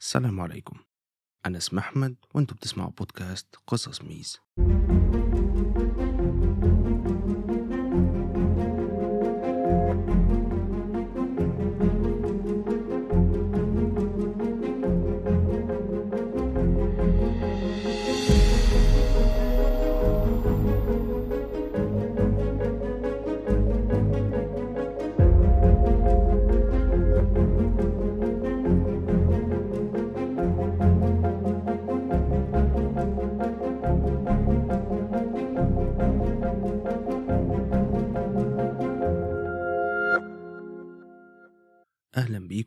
السلام عليكم. أنا اسمي أحمد وأنتوا بتسمعوا بودكاست قصص ميز.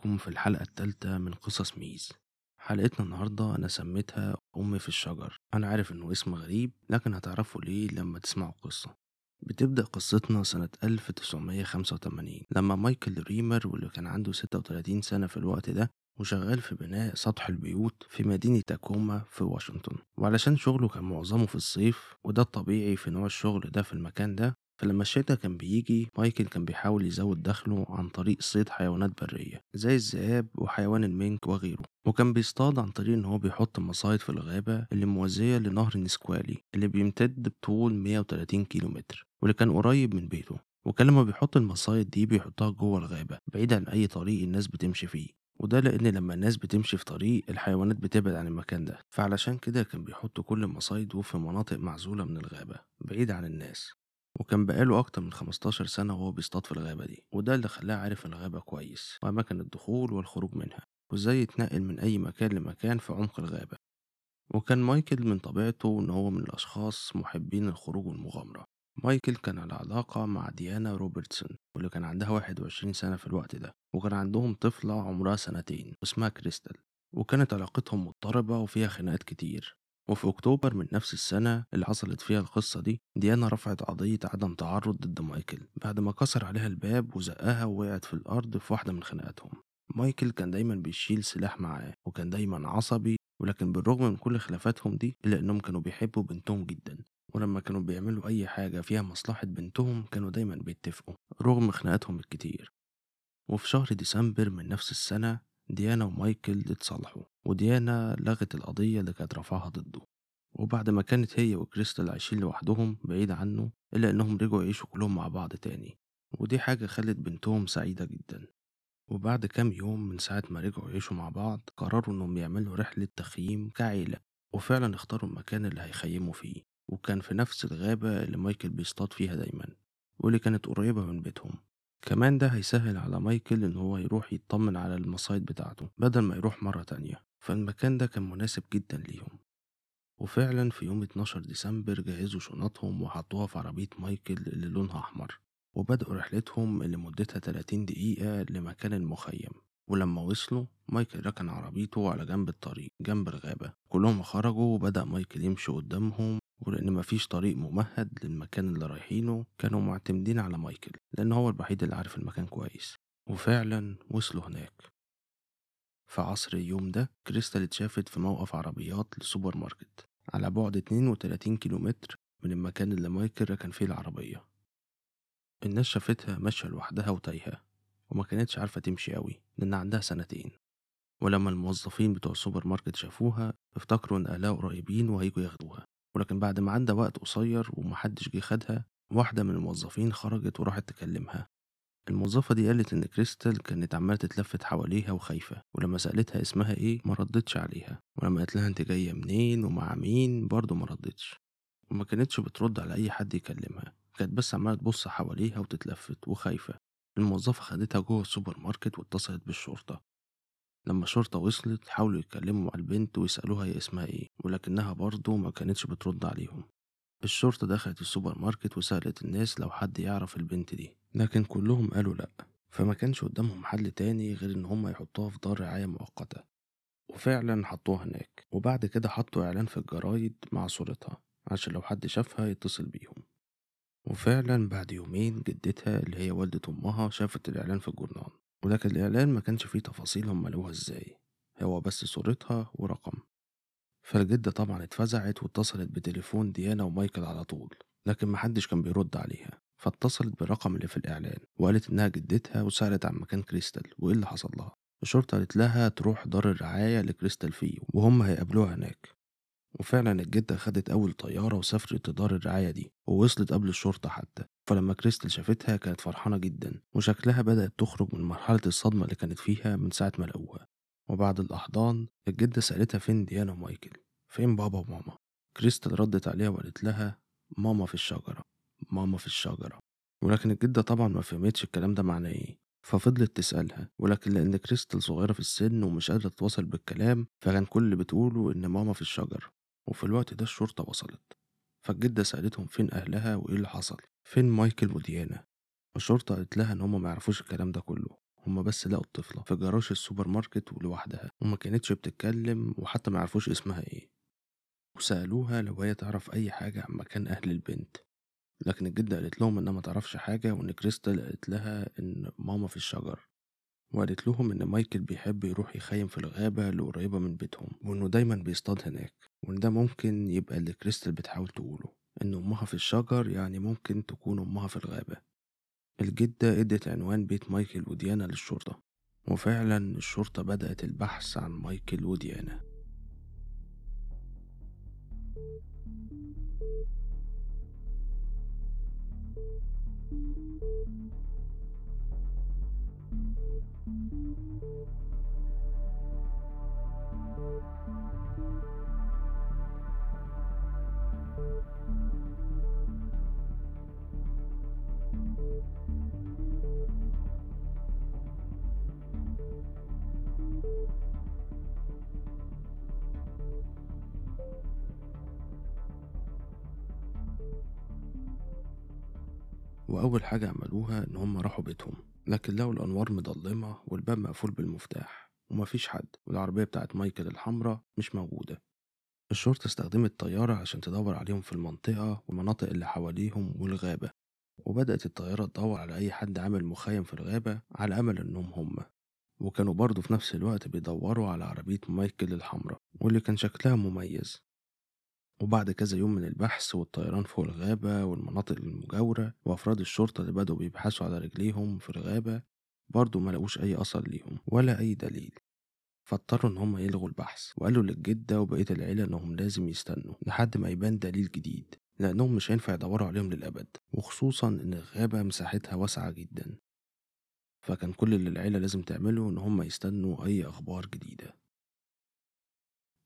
بيكم في الحلقة التالتة من قصص ميز. حلقتنا النهاردة أنا سميتها أمي في الشجر. أنا عارف إنه اسم غريب لكن هتعرفوا ليه لما تسمعوا القصة. بتبدأ قصتنا سنة 1985 لما مايكل ريمر واللي كان عنده 36 سنة في الوقت ده وشغال في بناء سطح البيوت في مدينة تاكوما في واشنطن. وعلشان شغله كان معظمه في الصيف وده الطبيعي في نوع الشغل ده في المكان ده فلما الشتا كان بيجي مايكل كان بيحاول يزود دخله عن طريق صيد حيوانات برية زي الذئاب وحيوان المينك وغيره وكان بيصطاد عن طريق إن هو بيحط مصايد في الغابة اللي موازية لنهر نسكوالي اللي بيمتد بطول 130 كيلومتر واللي كان قريب من بيته وكان لما بيحط المصايد دي بيحطها جوه الغابة بعيد عن أي طريق الناس بتمشي فيه وده لأن لما الناس بتمشي في طريق الحيوانات بتبعد عن المكان ده فعلشان كده كان بيحط كل مصايده في مناطق معزولة من الغابة بعيد عن الناس. وكان بقاله أكتر من 15 سنة وهو بيصطاد في الغابة دي وده اللي خلاه عارف الغابة كويس وأماكن الدخول والخروج منها وإزاي يتنقل من أي مكان لمكان في عمق الغابة. وكان مايكل من طبيعته إن هو من الأشخاص محبين الخروج والمغامرة. مايكل كان على علاقة مع ديانا روبرتسون واللي كان عندها 21 سنة في الوقت ده وكان عندهم طفلة عمرها سنتين واسمها كريستال وكانت علاقتهم مضطربة وفيها خناقات كتير. وفي أكتوبر من نفس السنة اللي حصلت فيها القصة دي ديانا رفعت قضية عدم تعرض ضد مايكل بعد ما كسر عليها الباب وزقها ووقعت في الأرض في واحدة من خناقاتهم. مايكل كان دايما بيشيل سلاح معاه وكان دايما عصبي ولكن بالرغم من كل خلافاتهم دي إلا إنهم كانوا بيحبوا بنتهم جدا. ولما كانوا بيعملوا أي حاجة فيها مصلحة بنتهم كانوا دايما بيتفقوا رغم خناقاتهم الكتير. وفي شهر ديسمبر من نفس السنة ديانا ومايكل اتصالحوا وديانا لغت القضية اللي كانت رافعها ضده. وبعد ما كانت هي وكريستال عايشين لوحدهم بعيد عنه إلا إنهم رجعوا يعيشوا كلهم مع بعض تاني. ودي حاجة خلت بنتهم سعيدة جدا. وبعد كام يوم من ساعة ما رجعوا يعيشوا مع بعض قرروا إنهم يعملوا رحلة تخييم كعيلة وفعلا اختاروا المكان اللي هيخيموا فيه. وكان في نفس الغابة اللي مايكل بيصطاد فيها دايما واللي كانت قريبة من بيتهم. كمان ده هيسهل على مايكل إن هو يروح يطمن على المصايد بتاعته بدل ما يروح مرة تانية فالمكان ده كان مناسب جدا ليهم. وفعلا في يوم 12 ديسمبر جهزوا شنطهم وحطوها في عربية مايكل اللي لونها أحمر وبدأوا رحلتهم اللي مدتها 30 دقيقة لمكان المخيم. ولما وصلوا مايكل ركن عربيته على جنب الطريق جنب الغابة. كلهم خرجوا وبدأ مايكل يمشي قدامهم ولأن مفيش طريق ممهد للمكان اللي رايحينه كانوا معتمدين على مايكل لأن هو الوحيد اللي عارف المكان كويس. وفعلا وصلوا هناك. في عصر اليوم ده كريستال اتشافت في موقف عربيات لسوبر ماركت على بعد 32 كيلومتر من المكان اللي مايكل ركن فيه العربية. الناس شافتها ماشية لوحدها وتايهة وما كانتش عارفة تمشي قوي لأن عندها سنتين. ولما الموظفين بتوع السوبر ماركت شافوها افتكروا إن أهلها قريبين وهيجوا ياخدوها. ولكن بعد ما عدى وقت قصير ومحدش جه خدها واحدة من الموظفين خرجت وراحت تكلمها. الموظفة دي قالت إن كريستال كانت عمالة تتلفت حواليها وخايفة ولما سألتها اسمها إيه ما ردتش عليها ولما قالت لها أنت جاية منين ومع مين برضه ما ردتش. وما كانتش بترد على أي حد يكلمها كانت بس عمالة تبص حواليها وتتلفت وخايفة. الموظفة خدتها جوه السوبر ماركت واتصلت بالشرطة. لما الشرطة وصلت حاولوا يتكلموا مع البنت ويسألوها هي اسمها إيه ولكنها برضه ما كانتش بترد عليهم. الشرطة دخلت السوبر ماركت وسألت الناس لو حد يعرف البنت دي لكن كلهم قالوا لأ فما كانش قدامهم حل تاني غير إن هم يحطوها في دار رعاية مؤقتة. وفعلا حطوها هناك وبعد كده حطوا إعلان في الجرايد مع صورتها عشان لو حد شافها يتصل بيهم. وفعلا بعد يومين جدتها اللي هي والدة أمها شافت الإعلان في الجورنال. ولكن الإعلان ما كانش فيه تفاصيل هم لقوها إزاي. هو بس صورتها ورقم. فالجدة طبعا اتفزعت واتصلت بتليفون ديانا ومايكل على طول لكن محدش كان بيرد عليها. فاتصلت بالرقم اللي في الإعلان وقالت إنها جدتها وسألت عن مكان كريستال وإيه اللي حصل لها. الشرطة قالت لها تروح دار الرعاية لكريستال فيو وهم هيقابلوها هناك. وفعلا الجدة خدت أول طيارة وسافرت لدار الرعاية دي ووصلت قبل الشرطة حتى. فلما كريستال شافتها كانت فرحانة جدا وشكلها بدأت تخرج من مرحلة الصدمة اللي كانت فيها من ساعة ما لقوها. وبعد الأحضان الجدة سألتها فين ديانا ومايكل؟ فين بابا وماما؟ كريستال ردت عليها وقالت لها ماما في الشجرة ماما في الشجرة. ولكن الجدة طبعا ما فهمتش الكلام ده معناه إيه. ففضلت تسألها ولكن لأن كريستال صغيرة في السن ومش قادرة تتواصل بالكلام فكان كل اللي بتقوله إن ماما في الشجر وفي الوقت ده الشرطة وصلت فالجدة سألتهم فين أهلها وإيه اللي حصل فين مايكل وديانا؟ الشرطة قالت لها إن هما ما يعرفوش الكلام ده كله هما بس لقوا الطفلة في جراج السوبر ماركت ولوحدها وما كانتش بتتكلم وحتى ما يعرفوش اسمها إيه. وسألوها لو هي تعرف أي حاجة عن مكان أهل البنت. لكن الجدة قالت لهم إنها ما تعرفش حاجة وإن كريستال قالت لها إن ماما في الشجر وقالت لهم إن مايكل بيحب يروح يخيم في الغابة اللي قريبة من بيتهم وإنه دايما بيصطاد هناك. وإن ده ممكن يبقى اللي كريستال بتحاول تقوله إن أمها في الشجر يعني ممكن تكون أمها في الغابة. الجدة إدت عنوان بيت مايكل وديانا للشرطة وفعلا الشرطة بدأت البحث عن مايكل وديانا. وأول حاجة عملوها إن هم راحوا بيتهم. لكن لقوا الأنوار مضلمة والباب مقفول بالمفتاح ومفيش حد والعربية بتاعت مايكل الحمراء مش موجودة. الشرطة استخدمت طيارة عشان تدور عليهم في المنطقة والمناطق اللي حواليهم والغابة. وبدأت الطيارة تدور على أي حد عامل مخيم في الغابة على أمل إنهم هم. وكانوا برضه في نفس الوقت بيدوروا على عربية مايكل الحمراء واللي كان شكلها مميز. وبعد كذا يوم من البحث والطيران فوق الغابة والمناطق المجاورة وأفراد الشرطة اللي بدأوا بيبحثوا على رجليهم في الغابة برضه ما لقوش أي أثر ليهم ولا أي دليل. فاضطروا إن هم يلغوا البحث وقالوا للجدة وبقية العيلة إنهم لازم يستنوا لحد ما يبان دليل جديد لأنهم مش هينفع يدوروا عليهم للأبد وخصوصا إن الغابة مساحتها واسعة جدا. فكان كل اللي العيلة لازم تعمله إن هم يستنوا أي أخبار جديدة.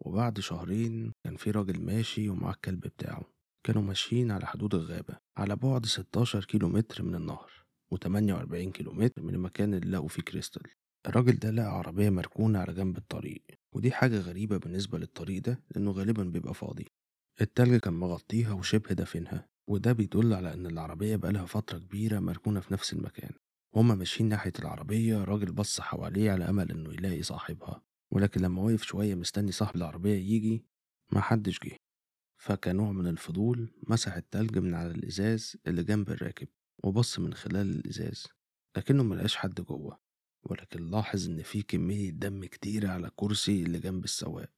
وبعد شهرين كان في راجل ماشي ومعاه الكلب بتاعه كانوا ماشيين على حدود الغابة على بعد 16 كيلو متر من النهر و48 كيلو متر من المكان اللي لقوا فيه كريستال. الراجل ده لقى عربية مركونة على جنب الطريق ودي حاجة غريبة بالنسبة للطريق ده لأنه غالبا بيبقى فاضي. التلج كان مغطيها وشبه دافنها وده بيدل على إن العربية بقالها فترة كبيرة مركونة في نفس المكان. وهما ماشيين ناحية العربية راجل بص حواليه على أمل إنه يلاقي صاحبها. ولكن لما وقف شوية مستني صاحب العربية يجي محدش جه. فكنوع من الفضول مسح التلج من على الإزاز اللي جنب الراكب وبص من خلال الإزاز لكنه ملقاش حد جوه. ولكن لاحظ إن في كمية دم كتيرة على الكرسي اللي جنب السواق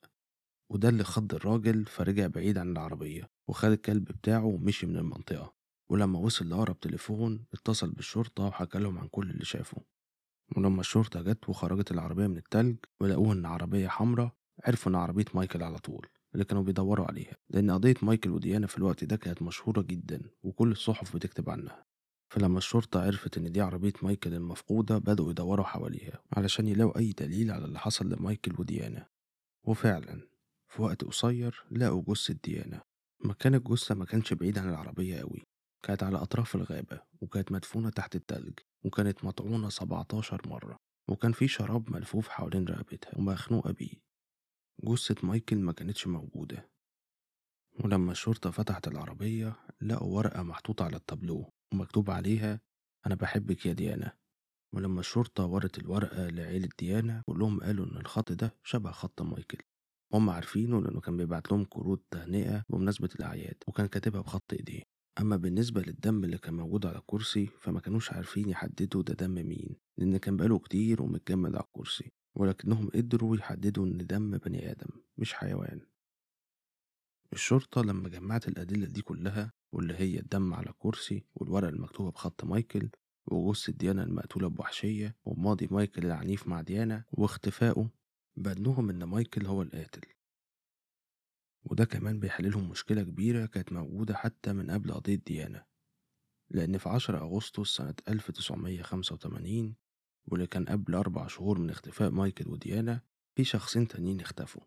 وده اللي خض الراجل فرجع بعيد عن العربية وخد الكلب بتاعه ومشي من المنطقة. ولما وصل لأقرب تليفون اتصل بالشرطة وحكى لهم عن كل اللي شافه. ولما الشرطة جت وخرجت العربية من التلج ولقوها إن عربية حمراء عرفوا إن عربية مايكل على طول اللي كانوا بيدوروا عليها لأن قضية مايكل وديانا في الوقت ده كانت مشهورة جدا وكل الصحف بتكتب عنها. فلما الشرطة عرفت إن دي عربية مايكل المفقودة بدأوا يدوروا حواليها علشان يلاقوا أي دليل على اللي حصل لمايكل وديانا. وفعلا في وقت قصير لقوا جثة ديانا. مكان الجثة ما كانش بعيد عن العربية قوي كانت على أطراف الغابة وكانت مدفونة تحت التلج وكانت مطعونة 17 مرة وكان في شراب ملفوف حوالين رقبتها ومخنوقة بيه. جثة مايكل ما كانتش موجودة. ولما الشرطة فتحت العربية لقوا ورقة محطوطة على التابلو ومكتوب عليها أنا بحبك يا ديانا. ولما الشرطة ورت الورقة لعيلة ديانا كلهم قالوا إن الخط ده شبه خط مايكل. هم عارفينه لأنه كان بيبعت لهم كروت تهنئة بمناسبة الأعياد وكان كاتبها بخط إيديه. أما بالنسبة للدم اللي كان موجود على الكرسي فما كانوش عارفين يحددوا ده دم مين لأن كان بقاله كتير ومتجمد على الكرسي ولكنهم قدروا يحددوا إن دم بني آدم مش حيوان. الشرطة لما جمعت الأدلة دي كلها واللي هي الدم على الكرسي والورقة المكتوبة بخط مايكل وجثة ديانا المقتولة بوحشية وماضي مايكل العنيف مع ديانا واختفائه بأنهم إن مايكل هو القاتل. وده كمان بيحللهم مشكلة كبيرة كانت موجودة حتى من قبل قضية ديانا لأن في 10 أغسطس سنة 1985 واللي كان قبل أربع شهور من اختفاء مايكل وديانا في شخصين تانيين اختفوا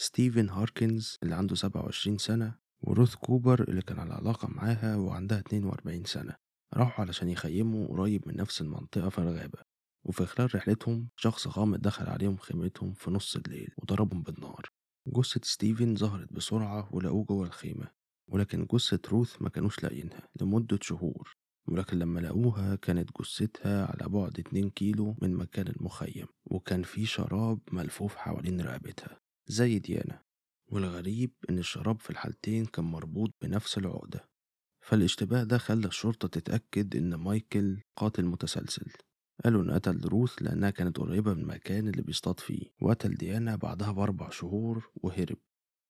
ستيفن هاركنز اللي عنده 27 سنة وروث كوبر اللي كان على علاقة معاها وعندها 42 سنة راحوا علشان يخيموا قريب من نفس المنطقة في الغابة وفي خلال رحلتهم شخص غامض دخل عليهم خيمتهم في نص الليل وضربهم بالنار. جثة ستيفن ظهرت بسرعة ولقوه جوه الخيمة ولكن جثة روث ما كانوش لاقيينها لمدة شهور ولكن لما لقوها كانت جثتها على بعد 2 كيلو من مكان المخيم وكان في شراب ملفوف حوالين رقبتها زي ديانا والغريب إن الشراب في الحالتين كان مربوط بنفس العقدة. فالاشتباه ده خلى الشرطة تتأكد إن مايكل قاتل متسلسل. قالوا إن قتل روث لأنها كانت قريبة من المكان اللي بيصطاد فيه وقتل ديانا بعدها بأربع شهور وهرب.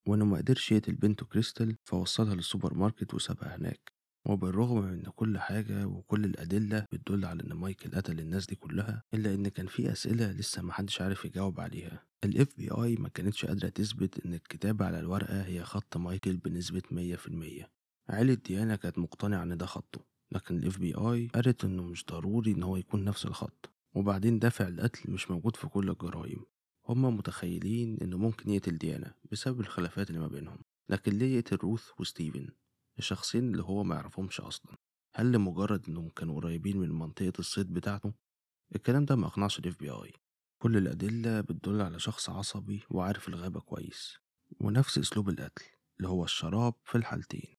وإنه ما قدرش يقتل بنته كريستال فوصلها للسوبر ماركت وسابها هناك. وبالرغم من إن كل حاجة وكل الأدلة بتدل على إن مايكل قتل الناس دي كلها إلا إن كان في أسئلة لسه محدش عارف يجاوب عليها. ال FBI ما كانتش قادرة تثبت إن الكتابة على الورقة هي خط مايكل بنسبة 100% عيلة ديانا كانت مقتنعة إن ده خطه. لكن ال FBI قالت إنه مش ضروري إن هو يكون نفس الخط. وبعدين دافع القتل مش موجود في كل الجرائم. هما متخيلين إنه ممكن يقتل ديانا بسبب الخلافات اللي ما بينهم. لكن ليه يقتل روث وستيفن؟ الشخصين اللي هو ما يعرفهمش أصلا. هل لمجرد إنهم كانوا قريبين من منطقة الصيد بتاعته؟ الكلام ده ما أقنعش ال FBI كل الأدلة بتدل على شخص عصبي وعارف الغابة كويس. ونفس أسلوب القتل اللي هو الشراب في الحالتين.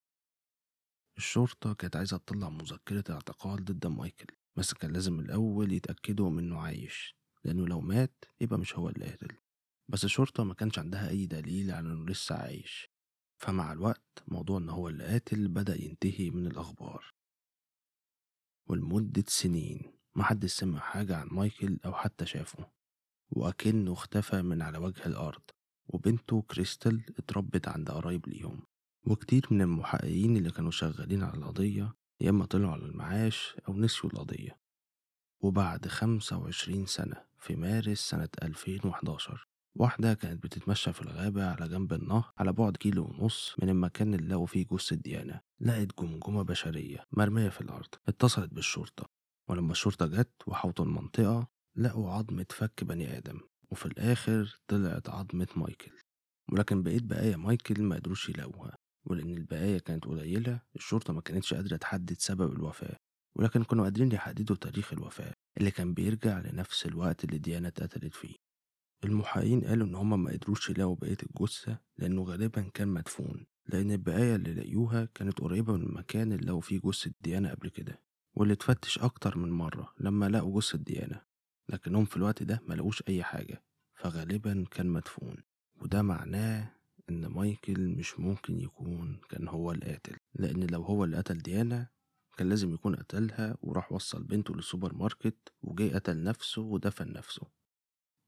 الشرطة كانت عايزة تطلع مذكرة اعتقال ضد مايكل بس كان لازم الأول يتأكدوا من إنه عايش لأنه لو مات يبقى مش هو اللي قاتل بس الشرطة ما كانش عندها أي دليل على إنه لسه عايش. فمع الوقت موضوع إن هو اللي قاتل بدأ ينتهي من الأخبار. ولمدة سنين محدش سمع حاجة عن مايكل أو حتى شافه. وأكنه اختفى من على وجه الأرض وبنته كريستال اتربت عند قرايب ليهم. وكتير من المحققين اللي كانوا شغالين على القضية يا إما طلعوا على المعاش أو نسيوا القضية. وبعد 25 سنة في مارس سنة 2011 واحدة كانت بتتمشى في الغابة على جنب النهر على بعد كيلو ونص من المكان اللي لقوا فيه جثة ديانا لقت جمجمة بشرية مرمية في الأرض اتصلت بالشرطة. ولما الشرطة جت وحوطوا المنطقة لقوا عظمة فك بني آدم. وفي الآخر طلعت عظمة مايكل. ولكن بقيت بقايا مايكل ما قدروش يلاقوها. ولأن البقايا كانت قليلة الشرطة ما كانتش قادرة تحدد سبب الوفاة ولكن كانوا قادرين يحددوا تاريخ الوفاة اللي كان بيرجع لنفس الوقت اللي ديانا اتقتلت فيه. المحققين قالوا إن هما ما قدروش يلاقوا بقية الجثة لأنه غالبا كان مدفون لأن البقايا اللي لقيوها كانت قريبة من المكان اللي لقوا فيه جثة ديانا قبل كده واللي اتفتش أكتر من مرة لما لقوا جثة ديانا لكنهم في الوقت ده ما لقوش أي حاجة فغالبا كان مدفون وده معناه إن مايكل مش ممكن يكون كان هو القاتل لأن لو هو اللي قتل ديانا كان لازم يكون قتلها وراح وصل بنته للسوبر ماركت وجاي قتل نفسه ودفن نفسه.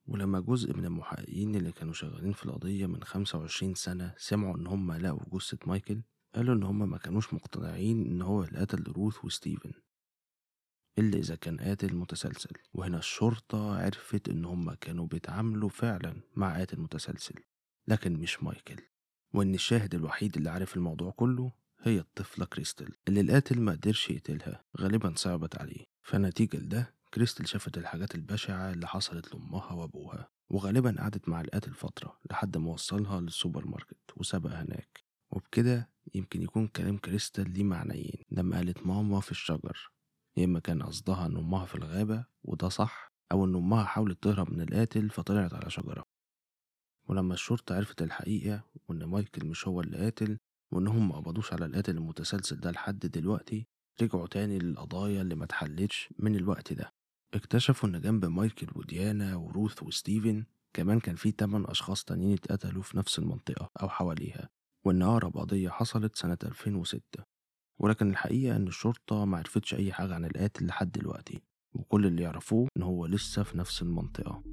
ولما جزء من المحققين اللي كانوا شغالين في القضية من 25 سنة سمعوا إن هم لقوا جثة مايكل قالوا إن هم ما كانوش مقتنعين إن هو اللي قتل روث وستيفن. إلا إذا كان قاتل متسلسل وهنا الشرطة عرفت إن هم كانوا بيتعاملوا فعلا مع قاتل متسلسل. لكن مش مايكل وإن الشاهد الوحيد اللي عارف الموضوع كله هي الطفلة كريستل اللي القاتل ما قدرش يقتلها غالبا صعبت عليه. فنتيجة لده كريستل شافت الحاجات البشعة اللي حصلت لأمها وأبوها وغالبا قعدت مع القاتل فترة لحد ما وصلها للسوبر ماركت وسابها هناك. وبكده يمكن يكون كلام كريستال ليه معنيين. لما قالت ماما في الشجر يا إما كان قصدها إن أمها في الغابة وده صح أو إن أمها حاولت تهرب من القاتل فطلعت على شجرة ولما الشرطة عرفت الحقيقة وإن مايكل مش هو اللي قاتل وإنهم ما قبضوش على القاتل المتسلسل ده لحد دلوقتي رجعوا تاني للقضايا اللي ما من الوقت ده. اكتشفوا إن جنب مايكل وديانا وروث وستيفن كمان كان في تمن أشخاص تانيين اتقتلوا في نفس المنطقة أو حواليها وإن أقرب قضية حصلت سنة 2006 ولكن الحقيقة إن الشرطة معرفتش أي حاجة عن القاتل لحد دلوقتي وكل اللي يعرفوه إن هو لسه في نفس المنطقة.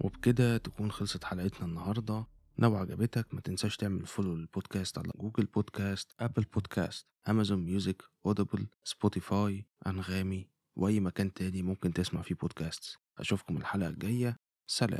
وبكده تكون خلصت حلقتنا النهاردة. لو عجبتك ما تنساش تعمل follow للبودكاست على جوجل بودكاست أبل بودكاست أمازون ميوزك أوديبل سبوتيفاي أنغامي وأي مكان تاني ممكن تسمع فيه بودكاست أشوفكم الحلقة الجاية. سلام.